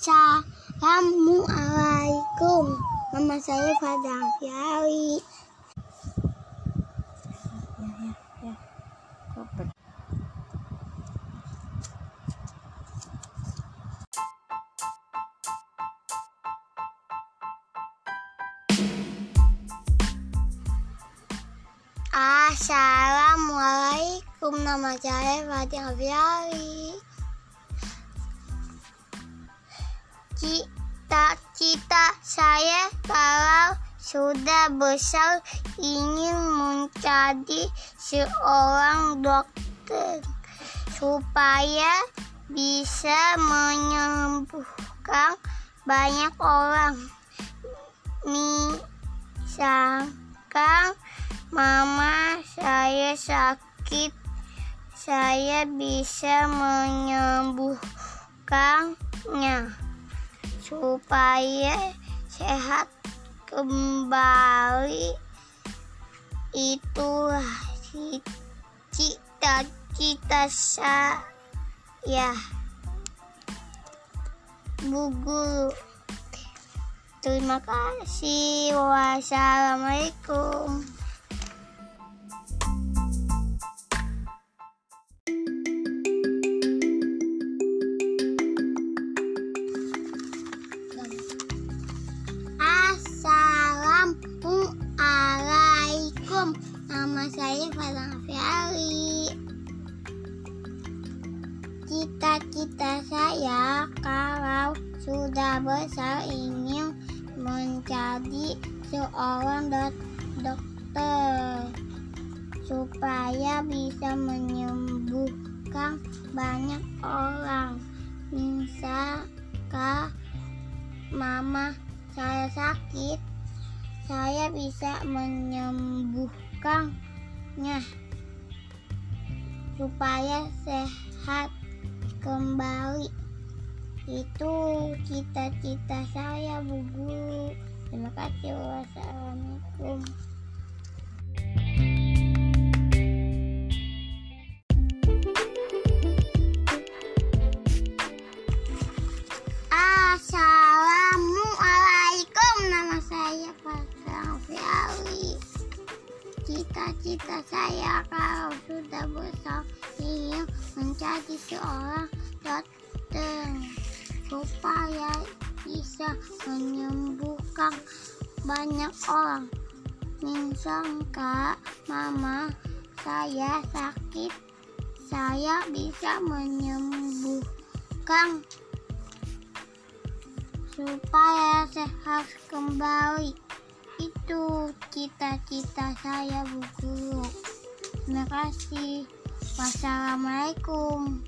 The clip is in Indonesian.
Assalamualaikum. Nama saya Fadang Robert Assalamualaikum. Nama saya Fadang Fiali. Cita-cita saya kalau sudah besar ingin menjadi seorang dokter supaya bisa menyembuhkan banyak orang. Misalkan mama saya sakit, saya bisa menyembuhkannya supaya sehat kembali. Itulah ci- cita-cita saya. Bu Guru terima kasih. Wassalamualaikum Nama saya Farah Fiali. Cita-cita saya kalau sudah besar ingin menjadi seorang dok- dokter. Supaya bisa menyembuhkan banyak orang. Misalkan mama saya sakit saya bisa menyembuhkannya supaya sehat kembali. Itu cita-cita saya Bu Guru. Terima kasih. Wassalamualaikum. Assalamualaikum. Nama saya Farah Fiali Cita-cita saya kalau sudah besar ingin menjadi seorang dokter supaya bisa menyembuhkan banyak orang. Misalkan mama saya sakit, saya bisa menyembuhkan supaya sehat kembali. Itu cita-cita saya, Bu Guru. Terima kasih. Wassalamualaikum.